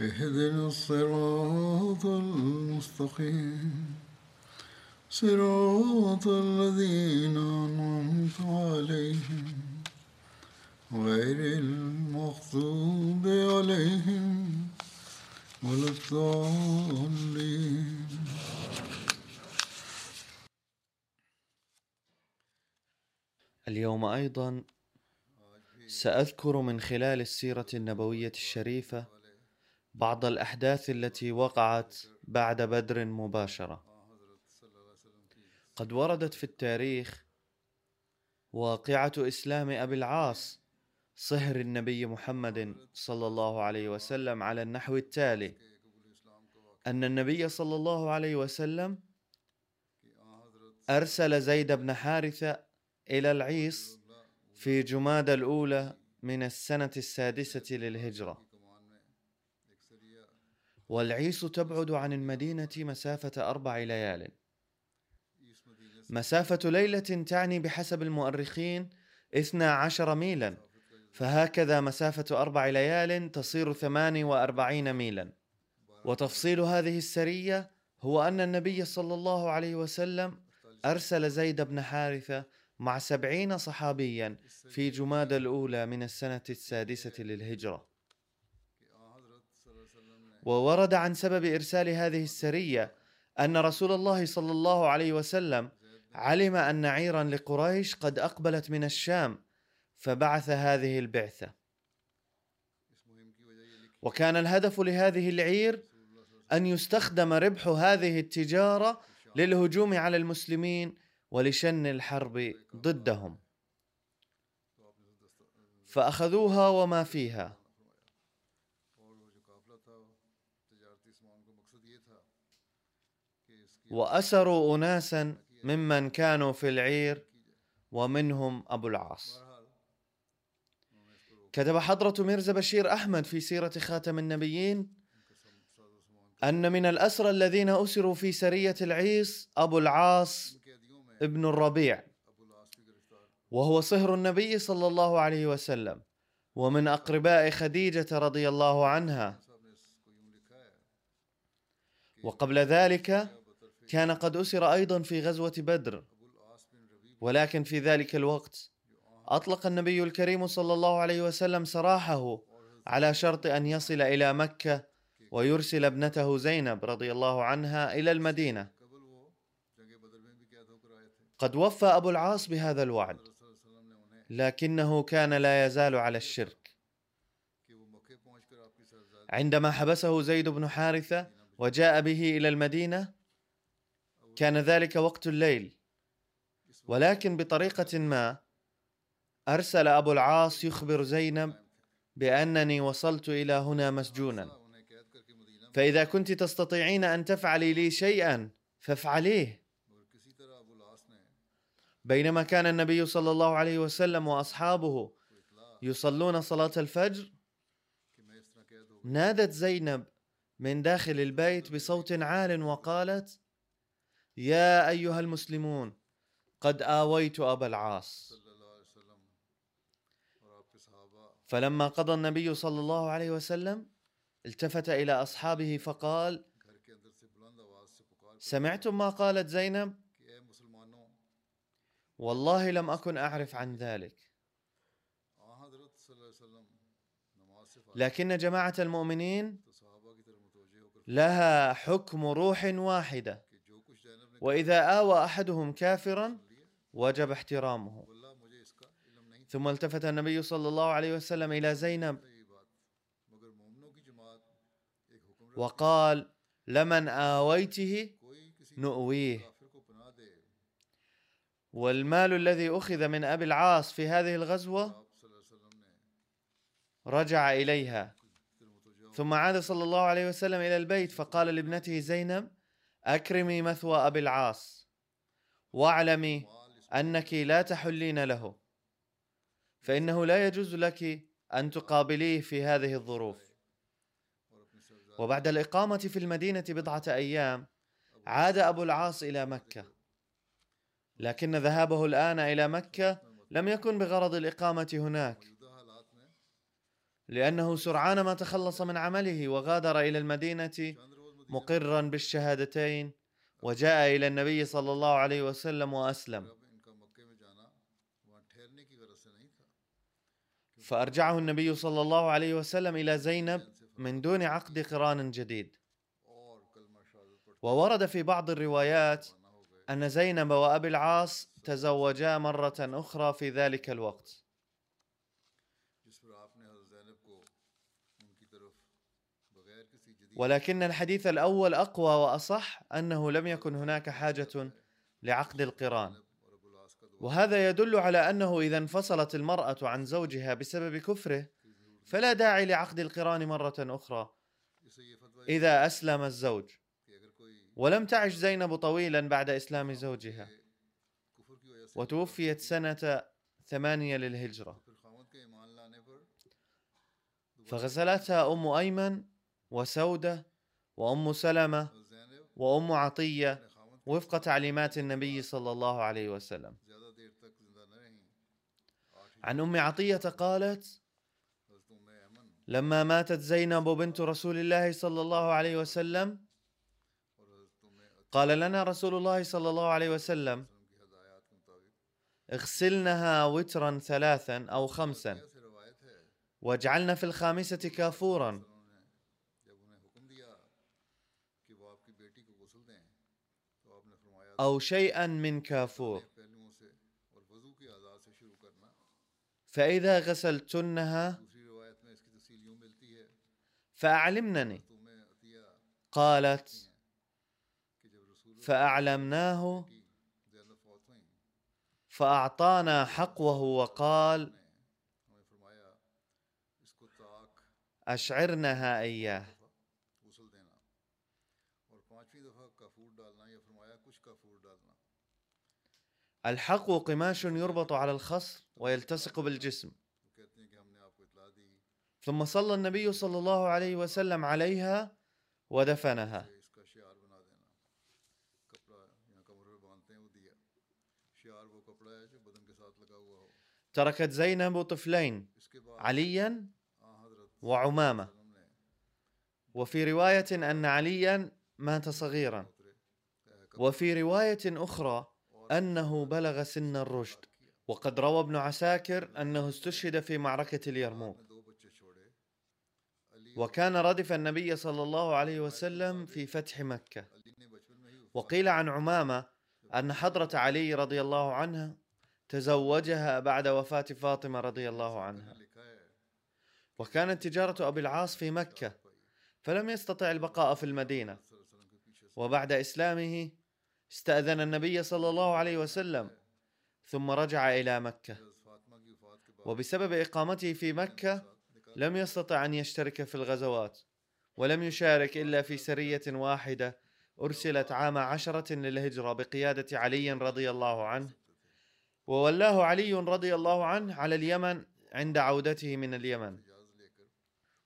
اهدنا الصراط المستقيم. صراط الذين أنعمت عليهم غير المغضوب عليهم ولا الضالين. اليوم أيضا سأذكر من خلال السيرة النبوية الشريفة بعض الأحداث التي وقعت بعد بدر مباشرة. قد وردت في التاريخ واقعة إسلام أبي العاص صهر النبي محمد صلى الله عليه وسلم على النحو التالي أن النبي صلى الله عليه وسلم أرسل زيد بن حارثة إلى العيص في جماد الأولى من السنة السادسة للهجرة. والعيص تبعد عن المدينة مسافة أربع ليال. مسافة ليلة تعني بحسب المؤرخين اثنا عشر ميلا فهكذا مسافة أربع ليال تصير ثمان وأربعين ميلا. وتفصيل هذه السرية هو أن النبي صلى الله عليه وسلم أرسل زيد بن حارثة مع سبعين صحابيا في جماد الأولى من السنة السادسة للهجرة. وورد عن سبب إرسال هذه السرية أن رسول الله صلى الله عليه وسلم علم أن عيرا لقريش قد أقبلت من الشام فبعث هذه البعثة. وكان الهدف لهذه العير أن يستخدم ربح هذه التجارة للهجوم على المسلمين ولشن الحرب ضدهم. فأخذوها وما فيها. وأسروا اناسا ممن كانوا في العير ومنهم أبو العاص. كتب حضرة ميرزا بشير أحمد في سيرة خاتم النبيين أن من الأسرى الذين أسروا في سرية العيس أبو العاص ابن الربيع وهو صهر النبي صلى الله عليه وسلم ومن أقرباء خديجة رضي الله عنها. وقبل ذلك كان قد أسر أيضا في غزوة بدر. ولكن في ذلك الوقت أطلق النبي الكريم صلى الله عليه وسلم سراحه على شرط أن يصل إلى مكة ويرسل ابنته زينب رضي الله عنها إلى المدينة. قد وفى أبو العاص بهذا الوعد لكنه كان لا يزال على الشرك. عندما حبسه زيد بن حارثة وجاء به إلى المدينة كان ذلك وقت الليل. ولكن بطريقة ما أرسل أبو العاص يخبر زينب بأنني وصلت إلى هنا مسجونا. فإذا كنت تستطيعين أن تفعلي لي شيئا فافعليه. بينما كان النبي صلى الله عليه وسلم وأصحابه يصلون صلاة الفجر نادت زينب من داخل البيت بصوت عال وقالت يا أيها المسلمون قد آويت أبا العاص. فلما قضى النبي صلى الله عليه وسلم التفت إلى أصحابه فقال سمعتم ما قالت زينب؟ والله لم أكن أعرف عن ذلك. لكن جماعة المؤمنين لها حكم روح واحدة. وإذا آوى أحدهم كافرا وجب احترامه. ثم التفت النبي صلى الله عليه وسلم إلى زينب وقال لمن آويته نؤويه. والمال الذي أخذ من أبي العاص في هذه الغزوة رجع إليها. ثم عاد صلى الله عليه وسلم إلى البيت فقال لابنته زينب أكرمي مثوى أبي العاص واعلمي أنك لا تحلين له فإنه لا يجوز لك أن تقابليه في هذه الظروف. وبعد الإقامة في المدينة بضعة أيام عاد أبو العاص إلى مكة. لكن ذهابه الآن إلى مكة لم يكن بغرض الإقامة هناك لأنه سرعان ما تخلص من عمله وغادر إلى المدينة مقرا بالشهادتين وجاء إلى النبي صلى الله عليه وسلم ان تھا فأرجعه النبي صلى الله عليه وسلم إلى زينب من دون عقد قران جديد. وورد في بعض الروايات أن زينب وأبي العاص تزوجا مرة أخرى في ذلك الوقت. ولكن الحديث الأول أقوى وأصح أنه لم يكن هناك حاجة لعقد القران. وهذا يدل على أنه إذا انفصلت المرأة عن زوجها بسبب كفره فلا داعي لعقد القران مرة أخرى إذا أسلم الزوج. ولم تعش زينب طويلا بعد إسلام زوجها. وتوفيت سنة ثمانية للهجرة. فغسلتها أم أيمن وسودة وأم سلمة وأم عطية وفق تعليمات النبي صلى الله عليه وسلم. عن أم عطية قالت لما ماتت زينب بنت رسول الله صلى الله عليه وسلم قال لنا رسول الله صلى الله عليه وسلم اغسلنها وترا ثلاثا أو خمسا ایسے روایت ہے واجعلن في الخامسة كافورا أو شيئا من كافور. فإذا غسلتنها فأعلمنني. قالت فأعلمناه. فأعطانا حقوه وقال أشعرنها إياه. الحقو قماش يربط على الخصر ويلتصق بالجسم. ثم صلى النبي صلى الله عليه وسلم عليها ودفنها. تركت زينب طفلين عليا نے وفي رواية أن عليا مات صغيرا. وفي رواية أخرى أنه بلغ سن الرشد. وقد روى ابن عساكر أنه استشهد في معركة اليرموك. وكان ردف النبي صلى الله عليه وسلم في فتح مكة. وقيل عن عمامة أن حضرة علي رضي الله عنها تزوجها بعد وفاة فاطمة رضي الله عنها. وكانت تجارة أبي العاص في مكة فلم يستطع البقاء في المدينة. وبعد إسلامه استأذن النبي صلى الله عليه وسلم ثم رجع إلى مكة. وبسبب إقامته في مكة لم يستطع أن يشترك في الغزوات ولم يشارك إلا في سرية واحدة أرسلت عام عشرة للهجرة بقيادة علي رضي الله عنه. وولاه علي رضي الله عنه على اليمن عند عودته من اليمن.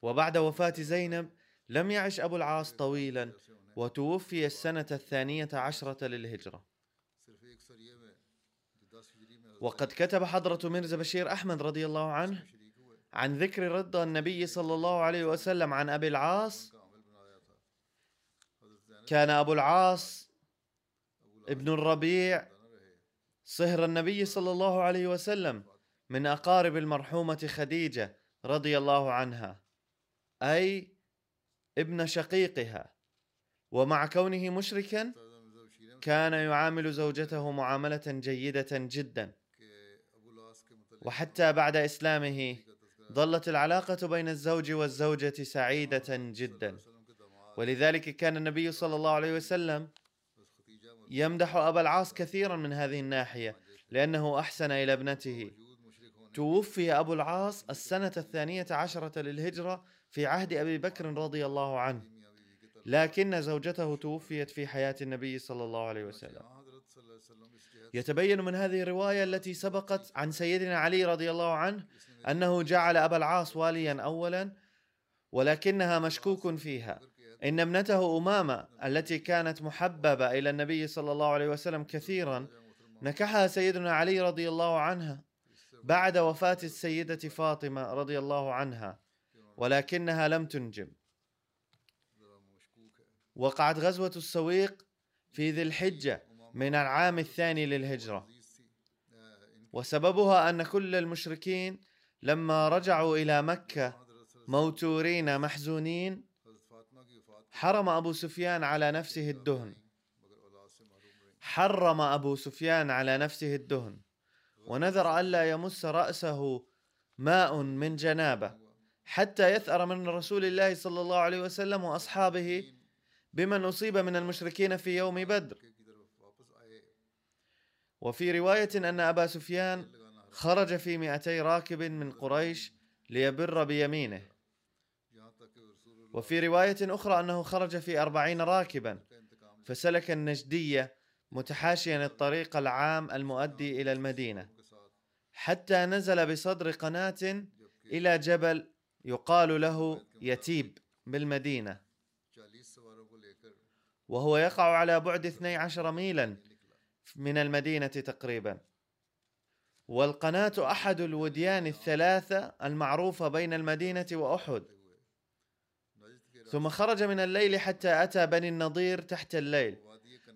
وبعد وفاة زينب لم يعش أبو العاص طويلا. وتوفي السنة الثانية عشرة للهجرة. وقد كتب حضرة مرزا بشير أحمد رضي الله عنه عن ذكر رضا النبي صلى الله عليه وسلم عن أبي العاص. كان أبو العاص ابن الربيع صهر النبي صلى الله عليه وسلم من أقارب المرحومة خديجة رضي الله عنها أي ابن شقيقها. ومع كونه مشركا كان يعامل زوجته معاملة جيدة جدا. وحتى بعد إسلامه ظلت العلاقة بين الزوج والزوجة سعيدة جدا. ولذلك كان النبي صلى الله عليه وسلم يمدح أبا العاص كثيرا من هذه الناحية لأنه أحسن إلى ابنته. توفي أبو العاص السنة الثانية عشرة للهجرة في عهد أبي بكر رضي الله عنه. لكن زوجته توفيت في حياة النبي صلى الله عليه وسلم. يتبين من هذه الرواية التي سبقت عن سيدنا علي رضي الله عنه أنه جعل أبا العاص واليا أولا ولكنها مشكوك فيها. إن ابنته أمامة التي كانت محببة إلى النبي صلى الله عليه وسلم كثيرا نكحها سيدنا علي رضي الله عنها بعد وفاة السيدة فاطمة رضي الله عنها ولكنها لم تنجب وقعت غزوة السويق في ذي الحجة من العام الثاني للهجرة. وسببها أن كل المشركين لما رجعوا إلى مكة موتورين محزونين حرم أبو سفيان على نفسه الدهن. حرم أبو سفيان على نفسه الدهن. ونذر ألا يمس رأسه ماء من جنابة حتى يثأر من رسول الله صلى الله عليه وسلم وأصحابه بمن أصيب من المشركين في يوم بدر. واپس. آئے وفي رواية أن أبا سفيان خرج في مئتي راكب من قريش ليبر بيمينه. وفي رواية أخرى أنه خرج في أربعين راكبا. فسلك النجدية متحاشيا الطريق العام المؤدي إلى المدينة. حتى نزل بصدر قناة إلى جبل يقال له يتيب بالمدينة. وهو يقع على بعد 12 ميلا من المدينة تقريبا. والقناة أحد الوديان الثلاثة المعروفة بين المدينة وأحد. ثم خرج من الليل حتى أتى بني النضير تحت الليل.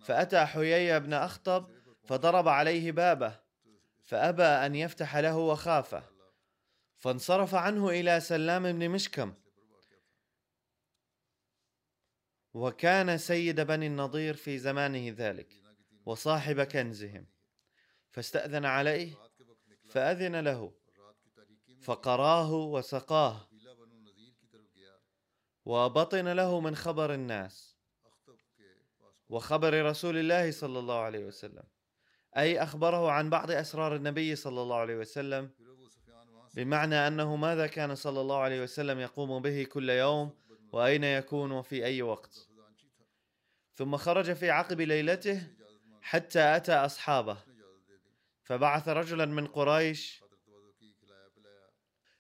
فأتى حيي بن أخطب فضرب عليه بابه. فأبى أن يفتح له وخافه. فانصرف عنه إلى سلام بن مشكم. وكان سيد بني النضير في زمانه ذلك وصاحب كنزهم. فاستأذن عليه فأذن له فقراه وسقاه وبطن له من خبر الناس وخبر رسول الله صلى الله عليه وسلم. أي أخبره عن بعض أسرار النبي صلى الله عليه وسلم بمعنى أنه ماذا كان صلى الله عليه وسلم يقوم به كل يوم وأين يكون وفي أي وقت. ثم خرج في عقب ليلته حتى أتى أصحابه فبعث رجلا من قريش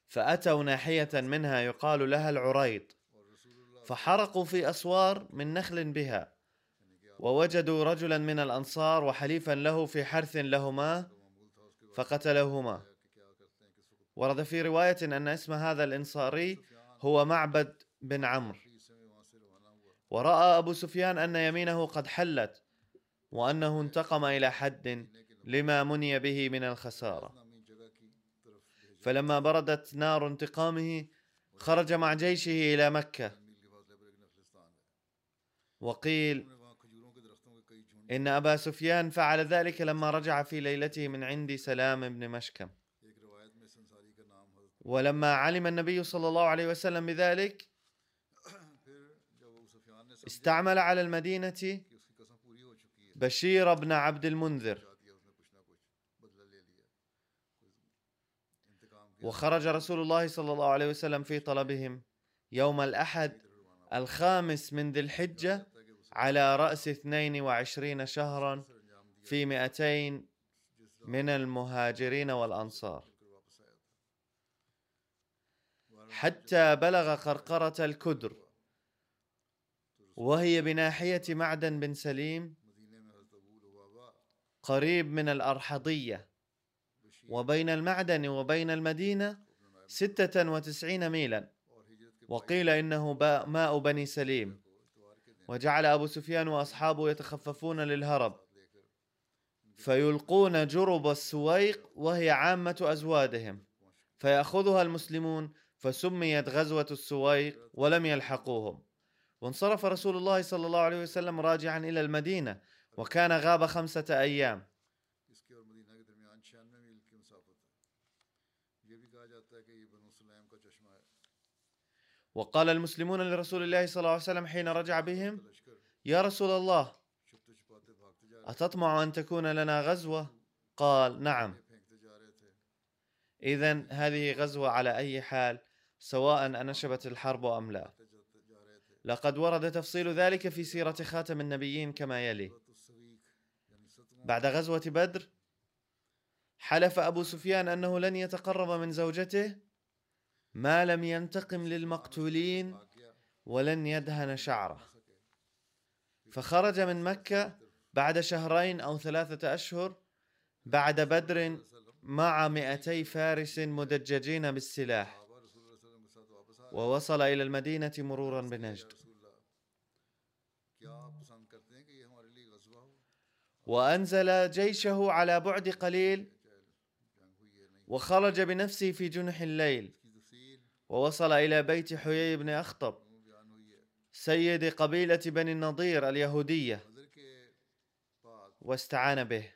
فأتوا ناحية منها يقال لها اللہ فحرقوا في أسوار من نخل بها ووجدوا رجلا من الأنصار وحليفا له في حرث لهما فقتلهما. ورد في رواية أن اسم هذا الإنصاري هو معبد بن عمرو. ورأى أبو سفيان أن يمينه قد حلت وأنه انتقم إلى حد لما مني به من الخسارة. فلما بردت نار انتقامه خرج مع جيشه إلى مكة. وقيل إن أبا سفيان فعل ذلك لما رجع في ليلته من عند سلام بن مشكم. ولما علم النبي صلى الله عليه وسلم بذلك استعمل على المدينة بشير بن عبد المنذر. وخرج رسول الله صلى الله عليه وسلم في طلبهم يوم الأحد الخامس من ذي الحجة على رأس 22 شهرا في 200 جس رات من المهاجرين والأنصار. حتى بلغ قرقرة الكدر. وهي بناحية معدن بن سليم قريب من الأرحضية وبين المعدن وبين المدينة نائب 96 ميلا. وقيل إنه ماء بني سليم. وجعل أبو سفيان وأصحابه يتخففون للهرب. فيلقون جرب السويق وهي عامة أزوادهم. فيأخذها المسلمون فسميت غزوة السويق ولم يلحقوهم. وانصرف رسول الله صلى الله عليه وسلم راجعا إلى المدينة وكان غاب خمسة أيام. وقال المسلمون لرسول الله صلى الله عليه وسلم حين رجع بهم يا رسول الله أتطمع أن تكون لنا غزوة؟ قال نعم. إذا هذه غزوة على أي حال سواء أنشبت الحرب أم لا. لقد ورد تفصيل ذلك في سيرة خاتم النبيين كما يلي. بعد غزوة بدر حلف أبو سفيان أنه لن يتقرب من زوجته ما لم ينتقم للمقتولين ولن يدهن شعره. فخرج من مكة بعد شهرين أو ثلاثة أشهر بعد بدر مع مئتي فارس مدججين بالسلاح. ووصل إلى المدينة مرورا بنجد. وأنزل جيشه على بعد قليل وخرج بنفسه في جنح الليل ووصل إلى بيت حيي بن أخطب سيد قبيلة بني النضير اليهودية واستعان به.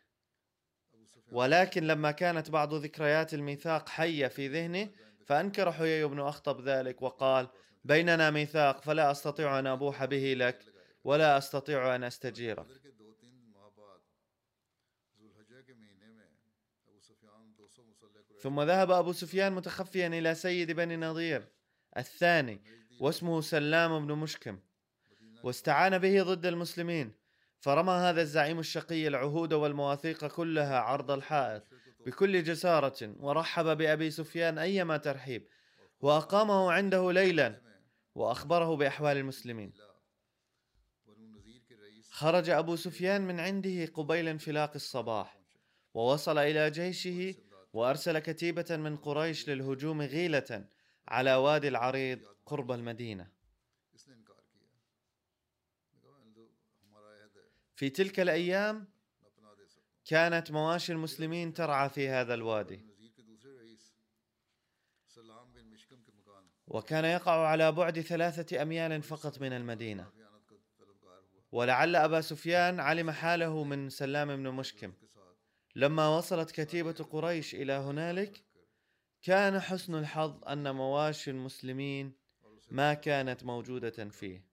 ولكن لما كانت بعض ذكريات الميثاق حية في ذهنه فأنكر حيي بن أخطب ذلك وقال بيننا ميثاق فلا أستطيع أن أبوح به لك ولا أستطيع أن أستجيرك. ثم ذهب أبو سفيان متخفيا إلى سيد بني نضير الثاني واسمه سلام بن مشكم واستعان به ضد المسلمين فرمى هذا الزعيم الشقي العهود والمواثيق كلها عرض الحائط. بكل جسارة ورحب بأبي سفيان أيما ترحيب وأقامه عنده ليلا وأخبره بأحوال المسلمين. خرج أبو سفيان من عنده قبيل انفلاق الصباح ووصل إلى جيشه وأرسل كتيبة من قريش للهجوم غيلة على وادي العريض قرب المدينة. اس نے انکار کیا کہا "ان لوگ ہمارا عہد ہے في تلك الأيام كانت مواشي المسلمين ترعى في هذا الوادي. وكان يقع على بعد ثلاثة أميال فقط من المدينة. ولعل أبا سفيان علم حاله من سلام بن مشكم. لما وصلت كتيبة قريش إلى هنالك كان حسن الحظ أن مواشي المسلمين ما كانت موجودة فيه.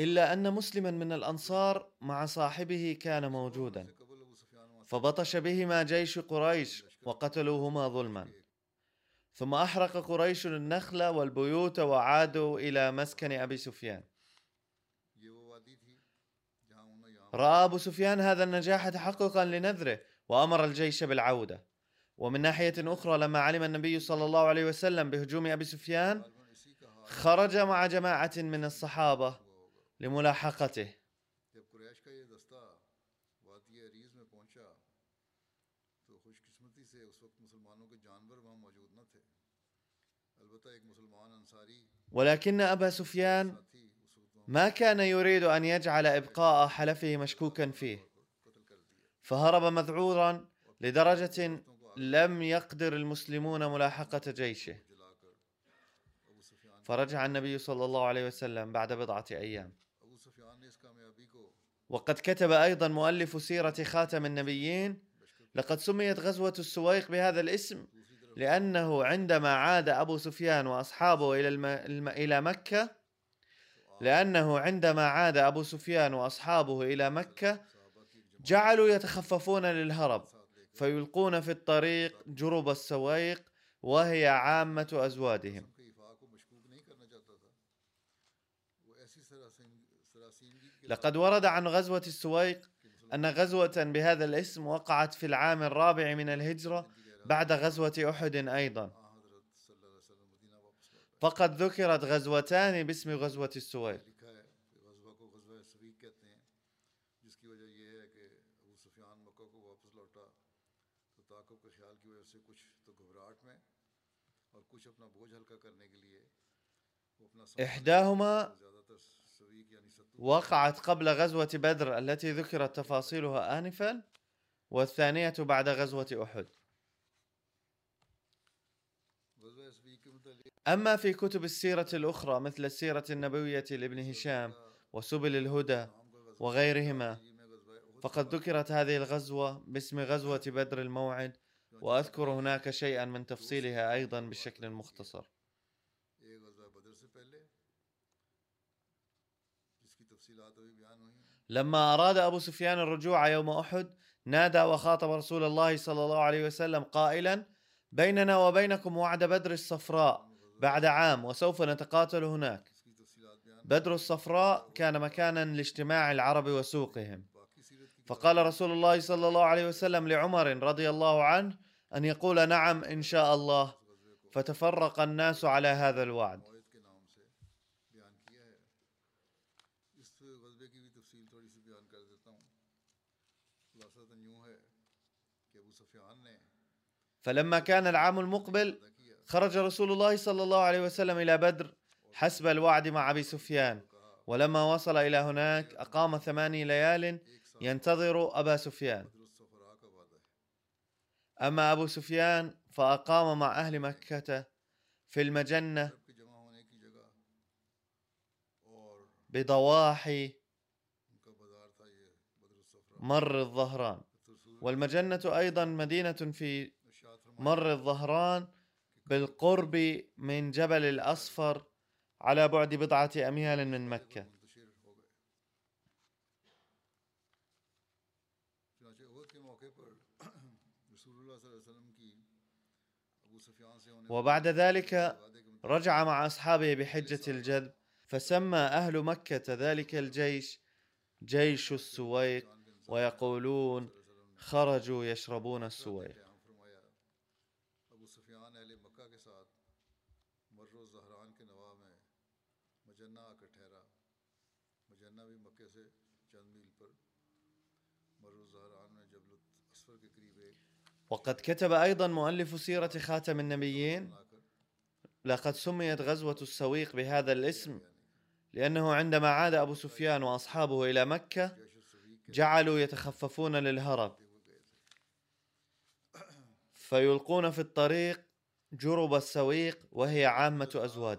إلا أن مسلما من الأنصار مع صاحبه كان موجودا. فبطش بهما جيش قريش وقتلوهما ظلما. ثم أحرق قريش النخل والبيوت وعادوا إلى مسكن أبي سفيان. رأى أبو سفيان هذا النجاح تحققا لنذره وأمر الجيش بالعودة. ومن ناحية أخرى لما علم النبي صلى الله عليه وسلم بهجوم أبي سفيان خرج مع جماعة من الصحابة لملاحقته. ولكن أبا سفيان ما كان يريد أن يجعل إبقاء حلفه مشكوكا فيه فهرب مذعورا لدرجة لم يقدر المسلمون ملاحقة جيشه. فرجع النبي صلى الله عليه وسلم بعد بضعة أيام. وقد كتب أيضا مؤلف سيرة خاتم النبيين. لقد سميت غزوة السويق بهذا الاسم لأنه عندما عاد أبو سفيان وأصحابه إلى الم... الم... إلى مكة لأنه عندما عاد أبو سفيان وأصحابه إلى مكة جعلوا يتخففون للهرب فيلقون في الطريق جرب السويق وهي عامة أزوادهم. لقد ورد عن غزوة السويق أن غزوة بهذا الاسم وقعت في العام الرابع من الهجرة بعد غزوة أحد أيضا. فقد ذكرت غزوتان باسم غزوة السويق. إحداهما وقعت قبل غزوة بدر التي ذكرت تفاصيلها آنفا والثانية بعد غزوة أحد. أما في كتب السيرة الأخرى مثل السيرة النبوية لابن هشام وسبل الهدى وغيرهما فقد ذكرت هذه الغزوة باسم غزوة بدر الموعد وأذكر هناك شيئا من تفصيلها أيضا بشكل مختصر. لما أراد أبو سفيان الرجوع يوم أحد نادى وخاطب رسول الله صلى الله عليه وسلم قائلا بيننا وبينكم وعد بدر الصفراء بعد عام وسوف نتقاتل هناك. بدر الصفراء كان مكانا لاجتماع العرب وسوقهم. فقال رسول الله صلى الله عليه وسلم لعمر رضي الله عنه أن يقول نعم إن شاء الله. فتفرق الناس على هذا الوعد. فلما كان العام المقبل خرج رسول الله صلى الله عليه وسلم إلى بدر حسب الوعد مع أبي سفيان. ولما وصل إلى هناك أقام ثماني ليال ينتظر أبا سفيان. أما أبو سفيان فأقام مع أهل مكة في اور بضواحي ان کا بازار تھا یہ بدر الصفراء مر الظهران. رسول والمجنة أيضا مدينة في مر الظهران بالقرب من جبل الأصفر على بعد بضعة أميال من ہونے وبعد ذلك رجع مع أصحابه بحجة الجذب فسمى أهل مكة ذلك الجيش جيش السويق. ويقولون خرجوا يشربون السويق. وقد كتب أيضا مؤلف سيرة خاتم النبيين لقد سميت غزوة السويق بهذا الاسم لأنه عندما عاد أبو سفيان جیش السویق کے جعلوا يتخففون للهرب. فيلقون في الطريق جرب السويق وهي میں غزوہ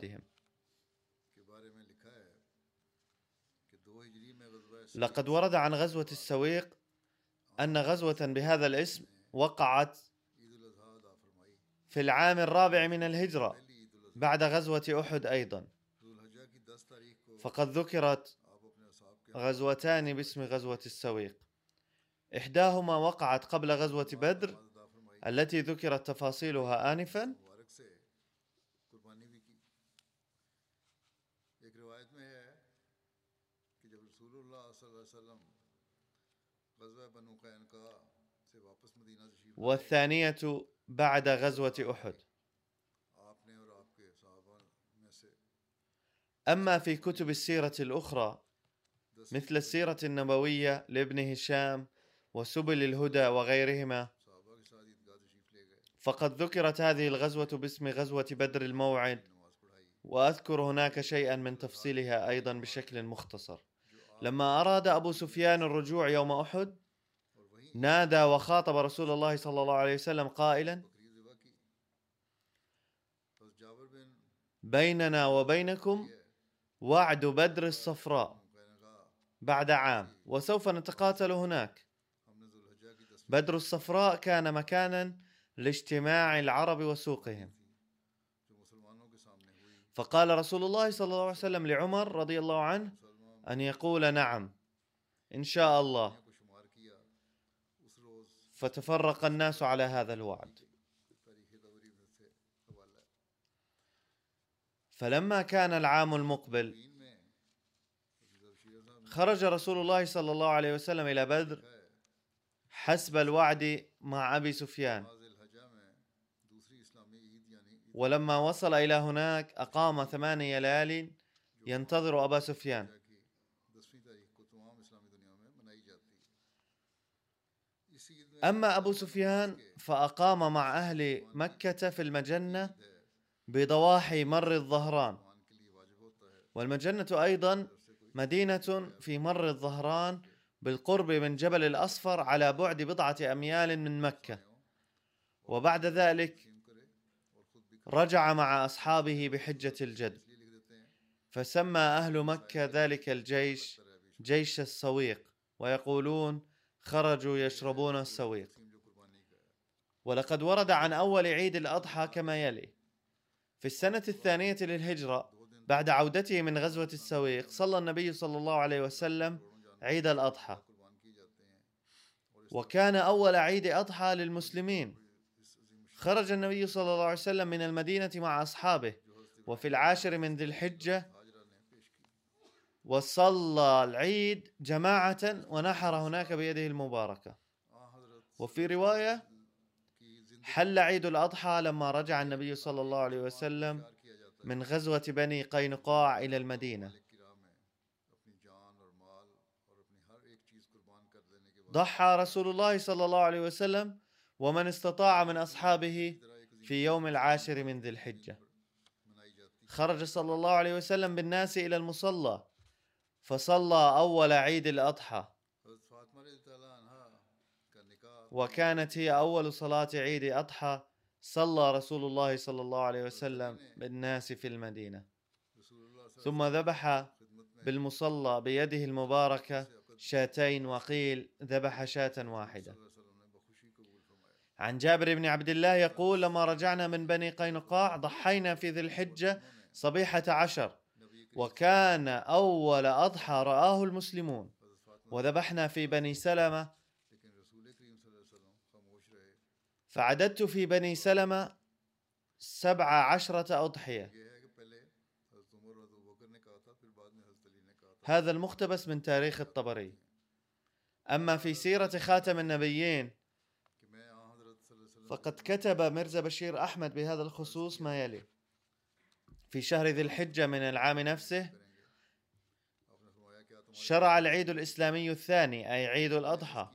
لقد ورد عن غزوة السويق أن غزوة بهذا الاسم وقعت في العام الرابع من الاضحیٰ بعد دس تاریخ کو فقد ذكرت غزوتان باسم غزوة السويق. إحداهما وقعت قبل غزوة بدر التي ذكرت تفاصيلها لائے، والثانية بعد میں سے أما في كتب السيرة الأخرى دس مثل السيرة النبوية لابن هشام وسبل الهدى وغيرهما. فقد ذكرت هذه الغزوة باسم غزوة بدر الموعد وأذكر هناك شيئا من تفصيلها أيضا بشكل مختصر. لما أراد أبو سفيان الرجوع يوم وہیں نادى وخاطب رسول الله صلى الله عليه وسلم قائلا بيننا وبينكم وعد بدر الصفراء. بعد عام وسوف نتقاتل هناك. بدر الصفراء كان مكانا لاجتماع العرب وسوقهم. فقال رسول الله صلى الله عليه وسلم لعمر رضي الله عنه أن يقول نعم إن شاء الله. فتفرق الناس على هذا الوعد. فلما كان العام المقبل خرج رسول الله صلى الله عليه وسلم إلى بدر حسب الوعد مع أبي سفيان. ولما وصل إلى هناك أقام ثمانية ليال ينتظر أبا سفيان. أما أبو سفيان فأقام مع أهل مكة في ہے بضواحي مر الظهران. مسلمان کے مدينة في مر الظهران بالقرب من جبل الأصفر على بعد بضعة أميال من مكة. وبعد ذلك رجع مع أصحابه بحجة الجد. فسمى أهل مكة ذلك الجيش جيش السويق ويقولون خرجوا يشربون السويق. ولقد ورد عن أول عيد الأضحى كما يلي. في السنة الثانية للهجرة بعد عودته من غزوة السويق صلى النبي صلى الله عليه وسلم عيد الأضحى. وكان أول عيد أضحى للمسلمين. خرج النبي صلى الله عليه وسلم من المدينة مع أصحابه وفي العاشر من ذي الحجة وصلى العيد جماعة ونحر هناك بيده المباركة. وفي رواية حل عيد الأضحى لما رجع النبي صلى الله عليه وسلم من غزوة بني قينقاع إلى المدينة. ضحى رسول الله صلى الله عليه وسلم ومن استطاع من أصحابه في يوم العاشر من ذي الحجة. خرج صلى الله عليه وسلم بالناس إلى المصلى فصلى أول عيد الأضحى. وكانت هي أول صلاة عيد أضحى صلى رسول الله صلى الله عليه وسلم بالناس في المدينة. ثم ذبح بالمصلى بيده المباركة شاتين وقيل ذبح شاة واحدة. عن جابر بن عبد الله يقول لما رجعنا من بني قينقاع ضحينا في ذي الحجة صبيحة عشر وكان أول أضحى رآه المسلمون. وذبحنا في بني سلمة فعددت في بني سلمة سبع عشرة أضحية. هذا المقتبس من تاريخ الطبري. أما في سيرة خاتم النبيين فقد كتب مرزا بشير أحمد بهذا الخصوص ما يلي. في شهر ذي الحجة من العام نفسه شرع العيد الإسلامي الثاني أي عيد الأضحى.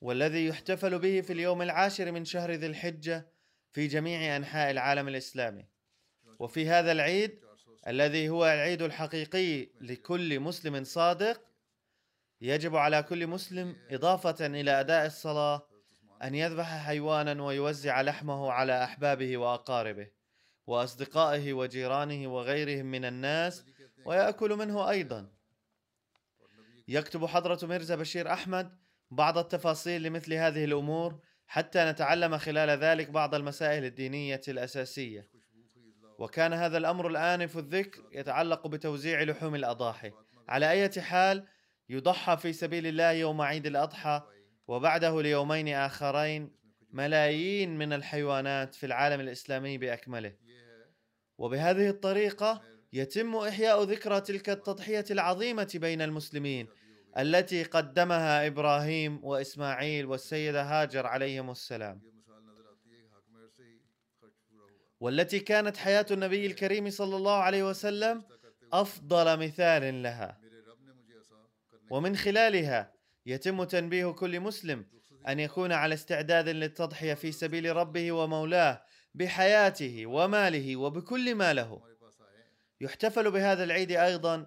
والذي يحتفل به في اليوم العاشر من شهر ذي الحجة في جميع أنحاء العالم الإسلامي. وفي هذا العيد 400 الذي هو العيد الحقيقي لكل مسلم صادق يجب على كل مسلم إضافة إلى أداء الصلاة أن يذبح حيوانا ويوزع لحمه على أحبابه وأقاربه وأصدقائه وجيرانه وغيرهم من الناس ويأكل منه أيضا. يكتب حضرة مرزا بشير أحمد بعض التفاصيل لمثل هذه الأمور حتى نتعلم خلال ذلك بعض المسائل الدينية الأساسية. وكان هذا الأمر الآن في الذكر يتعلق بتوزيع لحوم الأضاحي. على أي حال يضحى في سبيل الله يوم عيد الأضحى وبعده ليومين آخرين ملايين من الحيوانات في العالم الإسلامي بأكمله. وبهذه الطريقة يتم إحياء ذكرى تلك التضحية العظيمة بين المسلمين التي قدمها إبراهيم وإسماعيل والسيده هاجر عليهم السلام. والتي كانت حياة النبي الكريم صلى الله عليه وسلم أفضل مثال لها. ومن خلالها يتم تنبيه كل مسلم أن يكون على استعداد للتضحية في سبيل ربه ومولاه بحياته وماله وبكل ما له. يحتفل بهذا العيد أيضا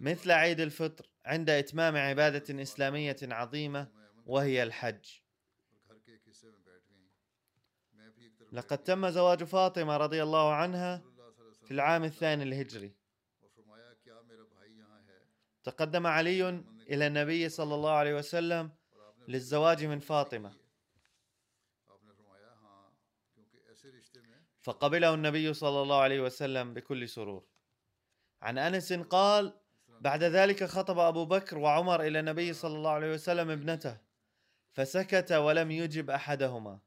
مثل عيد الفطر. عند إتمام عبادة إسلامية عظيمة وهي الحج. لقد تم زواج فاطمة رضي الله عنها في العام الثاني الهجري. تقدم علي إلى النبي صلى الله عليه وسلم للزواج من فاطمة. فقبله النبي صلى الله عليه وسلم بكل سرور. عن أنس قال بعد ذلك خطب أبو بكر وعمر إلى النبي صلى الله عليه وسلم ابنته فسكت ولم يجب أحدهما.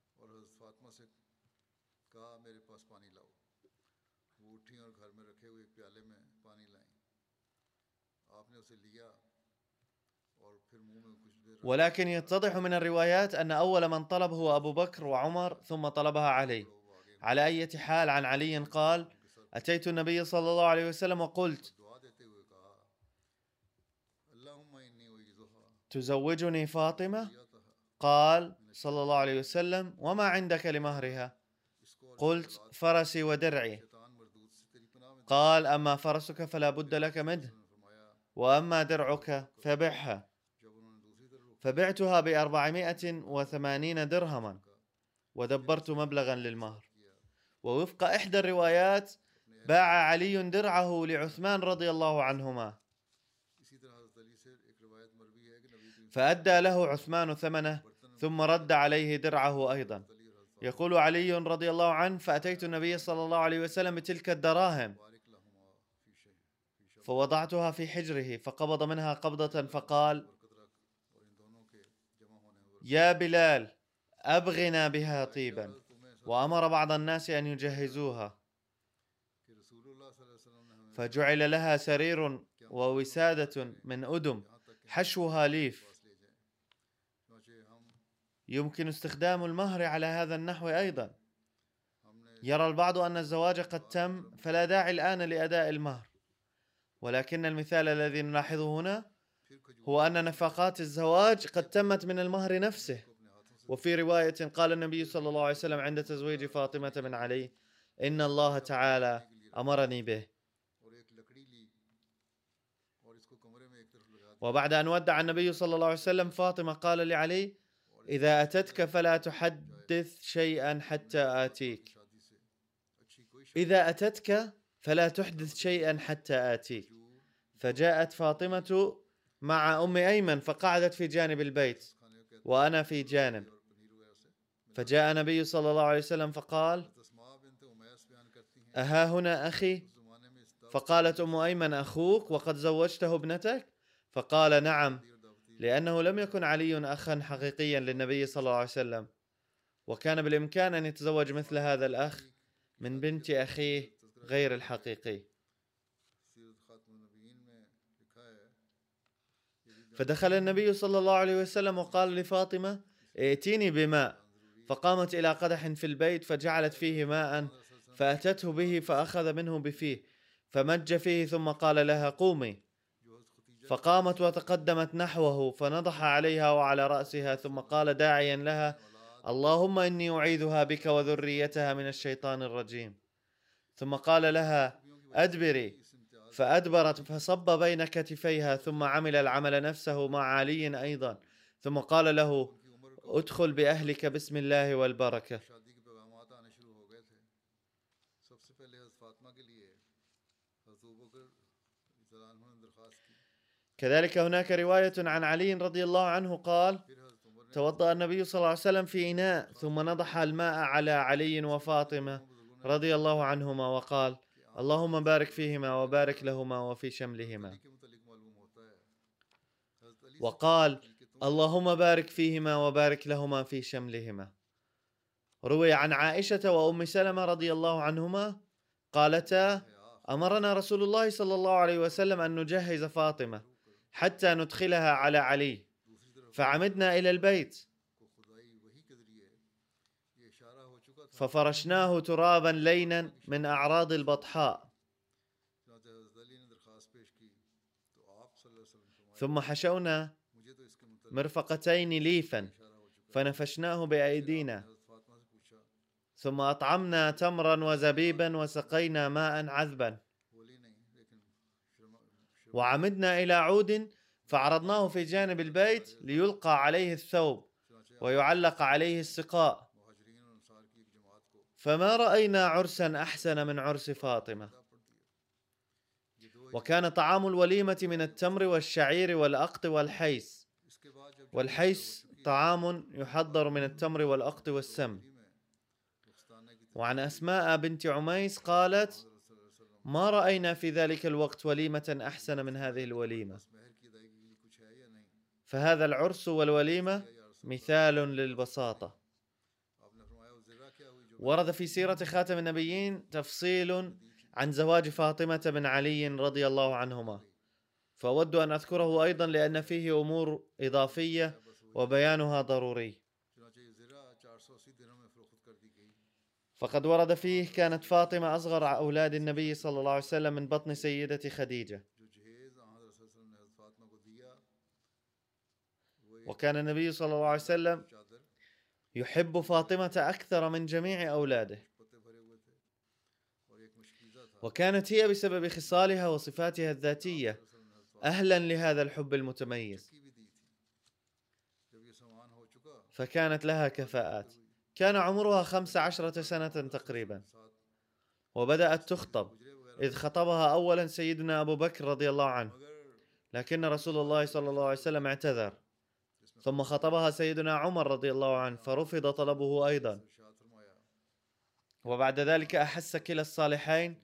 ولكن يتضح من الروايات أن أول من طلب هو أبو بكر وعمر ثم طلبها علي. على أي حال عن علي قال أتيت النبي صلى الله عليه وسلم وقلت تزوجني فاطمة؟ قال صلى الله عليه وسلم وما عندك لمهرها؟ قلت فرسي ودرعي. قال أما فرسك فلا بد لك منه وأما درعك فبعها فبعتها بأربعمائة وثمانين درهما ودبرت مبلغا للمهر. ووفق إحدى الروايات باع علي درعه لعثمان رضي الله عنهما. فأدى له عثمان ثمنه ثم رد عليه درعه أيضا. يقول علي رضي الله عنه فأتيت النبي صلى الله عليه وسلم بتلك الدراهم فوضعتها في حجره فقبض منها قبضة فقال يا بلال أبغنا بها طيبا وأمر بعض الناس أن يجهزوها. فجعل لها سرير ووسادة من أدم حشوها ليف يمكن استخدام المهر على هذا النحو أيضا. يرى البعض أن الزواج قد تم فلا داعي الآن لأداء المهر. ولكن المثال الذي نلاحظه هنا هو أن نفقات الزواج قد تمت من المهر نفسه. وفي رواية قال النبي صلى الله عليه وسلم عند تزويج فاطمة بن علي إن الله تعالى أمرني به. وبعد أن ودع النبي صلى الله عليه وسلم فاطمة قال لعلي إذا أتتك فلا تحدث شيئا حتى آتيك. إذا أتتك فلا تحدث شيئا حتى آتيك. فجاءت فاطمة مع أم أيمن فقعدت في جانب البيت وأنا في جانب. فجاء النبي صلى الله عليه وسلم فقال أها هنا أخي؟ فقالت أم أيمن أخوك وقد زوجته ابنتك؟ فقال نعم. لأنه لم يكن علي أخا حقيقيا للنبي صلى الله عليه وسلم. وكان بالإمكان أن يتزوج مثل هذا الأخ من بنت أخيه غير الحقيقي. فدخل النبي صلى الله عليه وسلم وقال لفاطمة ائتيني بماء فقامت إلى قدح في البيت فجعلت فيه ماء فأتته به فأخذ منه بفيه فمج فيه ثم قال لها قومي فقامت وتقدمت نحوه فنضح عليها وعلى رأسها ثم قال داعيا لها اللهم إني أعيذها بك وذريتها من الشيطان الرجيم. ثم قال لها أدبري. فأدبرت فصب بين كتفيها ثم عمل العمل نفسه مع علي أيضا. ثم قال له ادخل بأهلك بسم الله والبركة. كذلك هناك رواية عن علي رضي الله عنه قال توضأ النبي صلى الله عليه وسلم في إناء ثم نضح الماء على علي نے رضي الله عنهما وقال اللهم بارك فيهما وبارك لهما وفي شملهما. وقال اللهم بارك فيهما وبارك لهما في شملهما. روي عن عائشة وأم سلمة رضي الله عنهما قالتا حیا أمرنا رسول الله صلى الله عليه وسلم أن نجهز فاطمة. حتى ندخلها على علي. فعمدنا إلى البيت. ففرشناه ترابا لينا من أعراض البطحاء. ثم حشونا مرفقتين ليفا فنفشناه بأيدينا. ثم أطعمنا تمرا وزبيبا وسقينا ماء عذبا. وعمدنا إلى عود فعرضناه في جانب البيت ليلقى عليه الثوب ويعلق عليه السقاء. فما رأينا عرسا أحسن من عرس دو وكان طعام الوليمة من التمر والشعير والأقط والحيس. والحيس طعام يحضر من التمر والأقط والسم. وعن أسماء بنت عميس قالت ما رأينا في ذلك الوقت وليمة أحسن من هذه الوليمة. فهذا العرس والوليمة مثال للبساطة. ورد في سيرة خاتم النبيين تفصيل عن زواج فاطمة بن علي رضي الله عنهما. فأود أن أذكره أيضا لأن فيه أمور إضافية وبيانها ضروري. فقد ورد فيه كانت فاطمة أصغر أولاد النبي صلى الله عليه وسلم من بطن وہ ایک وكان النبي صلى الله عليه وسلم يحب فاطمة أكثر من جميع تھا وكانت هي بسبب خصالها وصفاتها نے أهلا لهذا الحب المتميز. فكانت لها كفاءات. كان عمرها خمس عشرة سنة تقريبا. وبدأت تخطب. إذ خطبها أولا سيدنا أبو بكر رضي الله عنه. لكن رسول الله صلى الله عليه وسلم اعتذر. ثم خطبها سيدنا عمر رضي الله عنه فرفض طلبه أيضا. وبعد ذلك أحس كلا الصالحين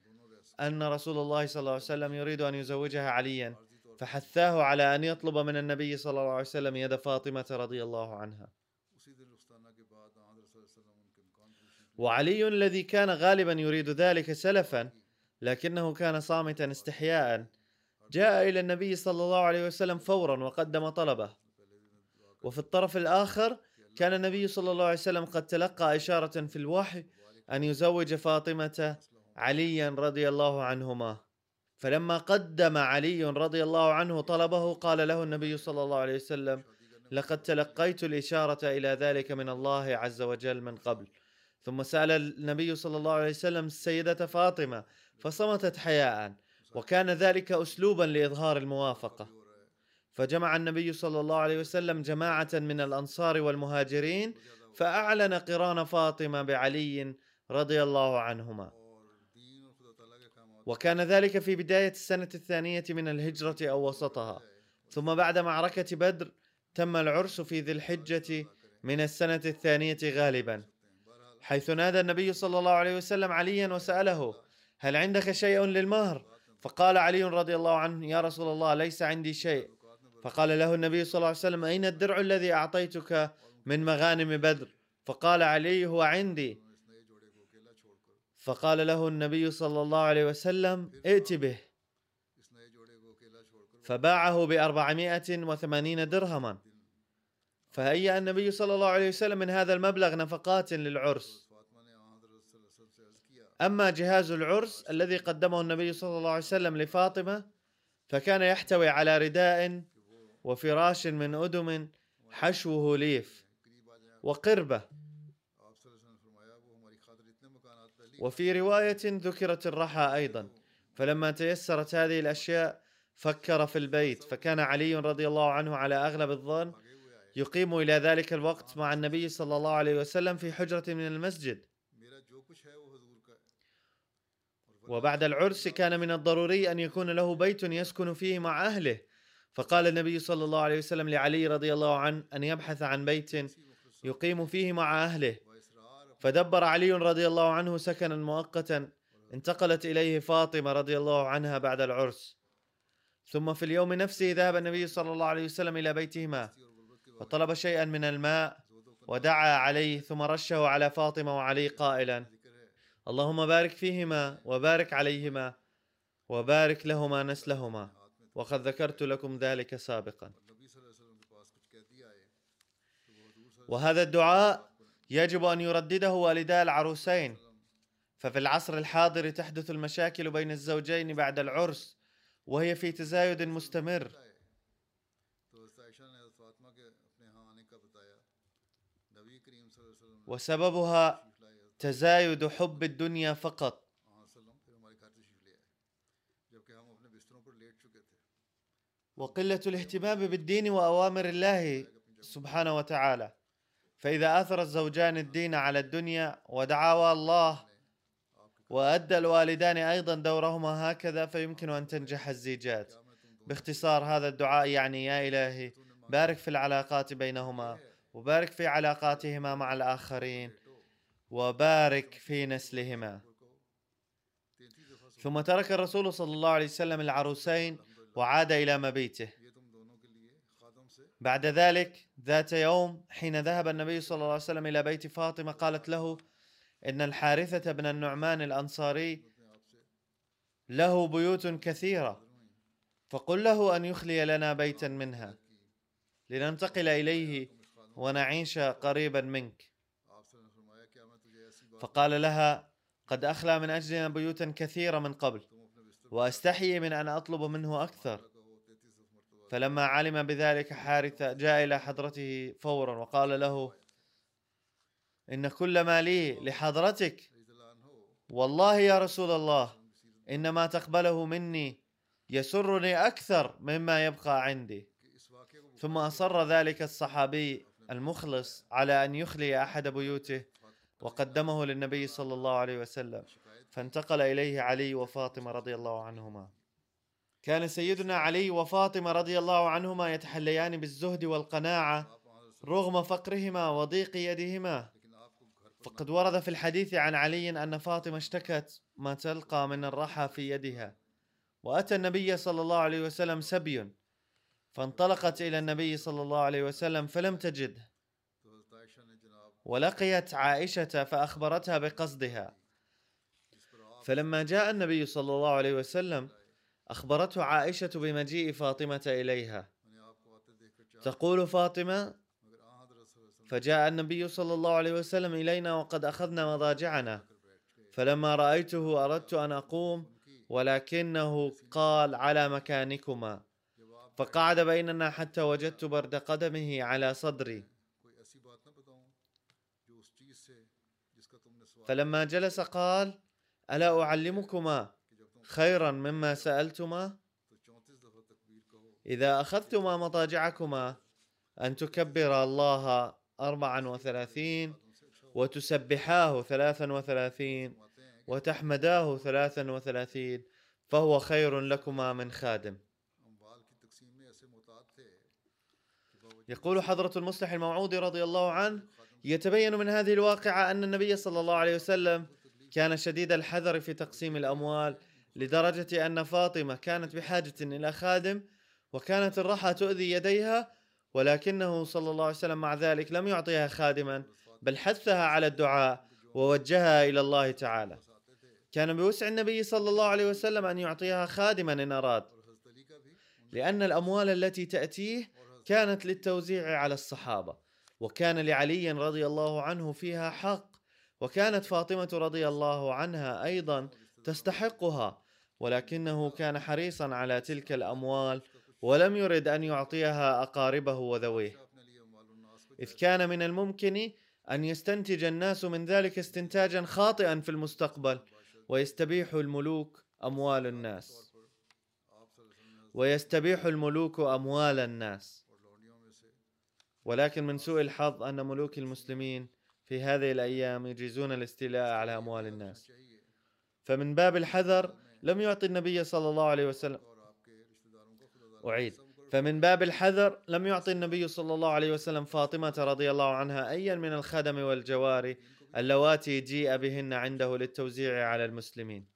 أن رسول الله صلى الله عليه وسلم يريد أن يزوجها عليا. فحثاه على أن يطلب من النبي صلى الله عليه وسلم يد فاطمة رضي الله عنها. وعلي الذي كان غالبا يريد ذلك سلفا لكنه كان صامتا استحياء جاء إلى النبي صلى الله عليه وسلم فورا وقدم طلبه. وفي الطرف الآخر كان النبي صلى الله عليه وسلم قد تلقى إشارة في الوحي أن يزوج فاطمة عليا رضي الله عنهما. فلما قدم علي رضي الله عنه طلبه قال له النبي صلى الله عليه وسلم لقد تلقيت الإشارة إلى ذلك من الله عز وجل من قبل. ثم سأل النبي صلى الله عليه وسلم السيدة فاطمة فصمتت حياء وكان ذلك أسلوبا لإظهار الموافقة. فجمع النبي صلى الله عليه وسلم جماعة من الأنصار والمهاجرين فأعلن قران فاطمة بعلي رضي الله عنهما. وكان ذلك في بداية السنة الثانية من الهجرة أو وسطها. ثم بعد معركة بدر تم العرس في ذي الحجة من السنة الثانية غالبا. حيث نادى النبي صلى الله عليه وسلم عليا وسأله هل عندك شيء للمهر؟ فقال علي رضي الله عنه يا رسول الله ليس عندي شيء. فقال له النبي صلى الله عليه وسلم أين الدرع الذي أعطيتك من مغانم بدر؟ فقال علي هو عندي. فقال له النبي صلى الله عليه وسلم ائت به. فباعه بأربعمائة وثمانين درهما. فهيأ النبي صلى الله عليه وسلم من هذا المبلغ نفقات للعرس. أما جهاز العرس الذي قدمه النبي صلى الله عليه وسلم لفاطمة فكان يحتوي على رداء وفراش من أدم حشوه ليف وقربة. وفي رواية ذكرت الرحى أيضا. فلما تيسرت هذه الأشياء فكر في البيت. فكان علي رضي الله عنه على أغلب الظن يقيم إلى ذلك الوقت مع النبي صلى الله عليه وسلم في حجرة من المسجد. وبعد العرس كان من الضروري أن يكون له بيت يسكن فيه مع أهله. فقال النبي صلى الله عليه وسلم لعلي رضي الله عنه أن يبحث عن بيت يقيم فيه مع أهله. فدبر علي رضي الله عنه سكنا مؤقتا. انتقلت إليه فاطمة رضي الله عنها بعد العرس. ثم في اليوم نفسه ذهب النبي صلى الله عليه وسلم إلى بيتهما. فطلب شيئا من الماء ودعا عليه ثم رشه على فاطمة وعلي قائلا اللهم بارك فيهما وبارك عليهما وبارك لهما نسلهما وقد ذكرت لكم ذلك سابقا. وهذا الدعاء يجب أن يردده والدا العروسين ففي العصر الحاضر تحدث المشاكل بين الزوجين بعد العرس وهي في تزايد مستمر. وسببها تزايد حب الدنيا فقط. وقلة الاهتمام بالدين وأوامر الله سبحانه وتعالى. فإذا آثر الزوجان الدين على الدنيا ودعاوا الله وأدى الوالدان أيضا دورهما هكذا فيمكن أن تنجح الزيجات. باختصار هذا الدعاء يعني يا إلهي بارك في العلاقات بينهما. وبارك في علاقاتهما مع الآخرين وبارك في نسلهما. ثم ترك الرسول صلى الله عليه وسلم العروسين وعاد إلى مبيته. بعد ذلك ذات يوم حين ذهب النبي صلى الله عليه وسلم إلى بيت فاطمة قالت له إن الحارثة بن النعمان الأنصاري له بيوت كثيرة فقل له أن يخلي لنا بيتا منها لننتقل إليه ونعيش قريبا منك. فقال لها قد أخلى من أجلنا بيوتا كثيرة من قبل وأستحيي من أن أطلب منه أكثر. فلما علم بذلك حارثة جاء إلى حضرته فورا وقال له إن كل ما لي لحضرتك. والله يا رسول الله إن ما تقبله مني يسرني أكثر مما يبقى عندي. ثم أصر ذلك الصحابي المخلص على أن يخلي أحد بيوته وقدمه للنبي صلى الله عليه وسلم. فانتقل إليه علي وفاطمة رضي الله عنهما. كان سيدنا علي وفاطمة رضي الله عنهما يتحليان بالزهد والقناعة رغم فقرهما وضيق يدهما. فقد ورد في الحديث عن علي أن فاطمة اشتكت ما تلقى من الرحى في يدها. وأتى النبي صلى الله عليه وسلم سبي فانطلقت إلى النبي صلى الله عليه وسلم فلم تجده. ولقيت عائشة فأخبرتها بقصدها. فلما جاء النبي صلى الله عليه وسلم أخبرته عائشة بمجيء فاطمة إليها. تقول فاطمة فجاء النبي صلى الله عليه وسلم إلينا وقد أخذنا مضاجعنا. فلما رأيته أردت أن أقوم ولكنه قال على مكانكما. فقعد بيننا حتى وجدت برد قدمه على صدري. فلما جلس قال ألا أعلمكما خيرا مما سألتما؟ إذا أخذتما مضاجعكما أن تكبر الله أربعا وثلاثين وتسبحاه ثلاثا وثلاثين وتحمداه ثلاثا وثلاثين فهو خير لكما من خادم. يقول حضرة المصلح الموعودي رضي الله عنه يتبين من هذه الواقعة أن النبي صلى الله عليه وسلم كان شديد الحذر في تقسيم الأموال لدرجة أن فاطمة كانت بحاجة إلى خادم وكانت الرحى تؤذي يديها ولكنه صلى الله عليه وسلم مع ذلك لم يعطيها خادما بل حثها على الدعاء ووجهها إلى الله تعالى. كان بوسع النبي صلى الله عليه وسلم أن يعطيها خادما إن أراد لأن الأموال التي تأتيه كانت للتوزيع على الصحابة وكان لعلي رضي الله عنه فيها حق وكانت فاطمة رضي الله عنها أيضا تستحقها ولكنه كان حريصا على تلك الأموال ولم يرد أن يعطيها أقاربه وذويه. إذ كان من الممكن أن يستنتج الناس من ذلك استنتاجا خاطئا في المستقبل ويستبيح الملوك أموال الناس. ويستبيح الملوك أموال الناس. ولكن من سوء الحظ أن ملوك المسلمين في هذه الأيام يجيزون الاستيلاء على أموال الناس. فمن باب الحذر لم يعطي النبي صلى الله عليه وسلم أعيد. فمن باب الحذر لم يعطي النبي صلى الله عليه وسلم فاطمة رضي الله عنها أيا من الخدم والجواري اللواتي جيء بهن عنده للتوزيع على المسلمين.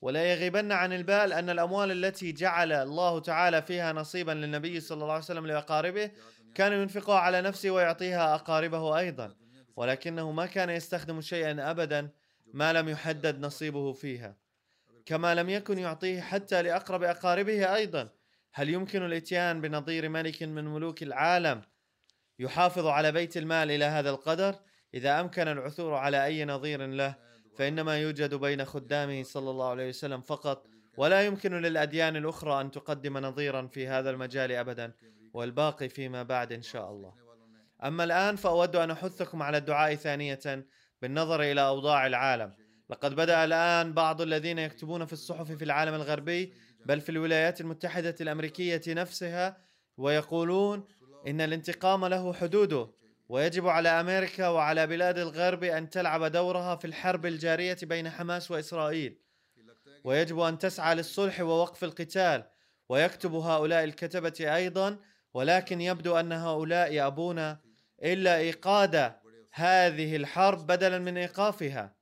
ولا يغيبن عن البال أن الأموال التي جعل الله تعالى فيها نصيبا للنبي صلى الله عليه وسلم لأقاربه كان ينفقها على نفسه ويعطيها أقاربه أيضا ولكنه ما كان يستخدم شيئا أبدا ما لم يحدد نصيبه فيها كما لم يكن يعطيه حتى لأقرب أقاربه أيضا. هل يمكن الإتيان بنظير ملك من ملوك العالم يحافظ على بيت المال إلى هذا القدر؟ إذا أمكن العثور على أي نظير له فإنما يوجد بين خدامه صلى الله عليه وسلم فقط ولا يمكن للأديان الأخرى أن تقدم نظيرا في هذا المجال أبدا والباقي فيما بعد إن شاء الله. أما الآن فأود أن أحثكم على الدعاء ثانية بالنظر إلى أوضاع العالم. لقد بدأ الآن بعض الذين يكتبون في الصحف في العالم الغربي بل في الولايات المتحدة الأمريكية نفسها ويقولون إن الانتقام له حدوده. ويجب على أمريكا وعلى بلاد الغرب أن تلعب دورها في الحرب الجارية بين حماس وإسرائيل. ويجب أن تسعى للصلح ووقف القتال. ويكتب هؤلاء الكتبة أيضا ولكن يبدو أن هؤلاء يأبون إلا إيقاد هذه الحرب بدلا من إيقافها.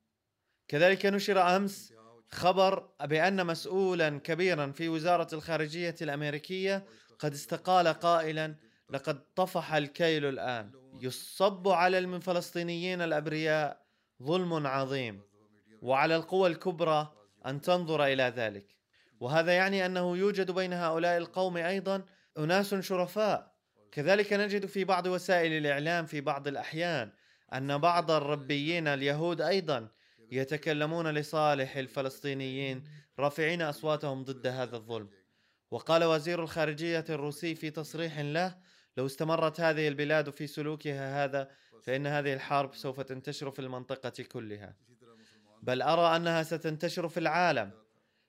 كذلك نشر أمس خبر بأن مسؤولا كبيرا في وزارة الخارجية الأمريكية قد استقال قائلا لقد طفح الكيل الآن. يصب على الفلسطينيين الأبرياء ظلم عظيم وعلى القوى الكبرى أن تنظر إلى ذلك. وهذا يعني أنه يوجد بين هؤلاء القوم أيضا أناس شرفاء. كذلك نجد في بعض وسائل الإعلام في بعض الأحيان أن بعض الربيين اليهود أيضا يتكلمون لصالح الفلسطينيين رافعين أصواتهم ضد هذا الظلم. وقال وزير الخارجية الروسي في تصريح له لو استمرت هذه البلاد في سلوكها هذا فإن هذه الحرب سوف تنتشر في المنطقة كلها. بل أرى أنها ستنتشر في العالم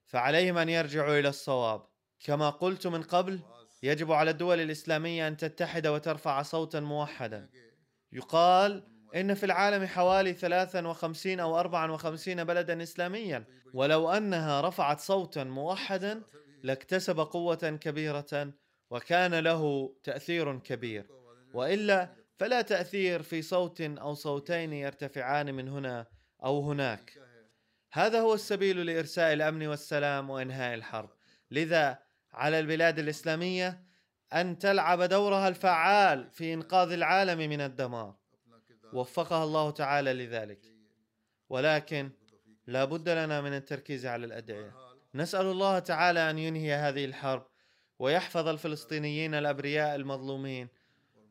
فعليهم أن يرجعوا إلى الصواب. كما قلت من قبل يجب على الدول الإسلامية أن تتحد وترفع صوتا موحدا. يقال إن في العالم حوالي 53 أو 54 بلدا إسلاميا. ولو أنها رفعت صوتا موحدا لاكتسب قوة كبيرة وكان له تأثير كبير. وإلا فلا تأثير في صوت أو صوتين يرتفعان من هنا أو هناك. هذا هو السبيل لإرساء الأمن والسلام وإنهاء الحرب. لذا على البلاد الإسلامية أن تلعب دورها الفعال في إنقاذ العالم من الدمار. وفقها الله تعالى لذلك. ولكن لا بد لنا من التركيز على الأدعية. نسأل الله تعالى أن ينهي هذه الحرب ويحفظ الفلسطينيين الأبرياء المظلومين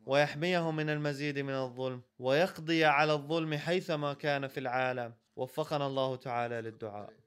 ويحميهم من المزيد من الظلم ويقضي على الظلم حيثما كان في العالم. وفقنا الله تعالى للدعاء.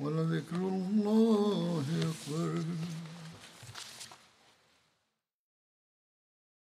ولذكر الله أكبر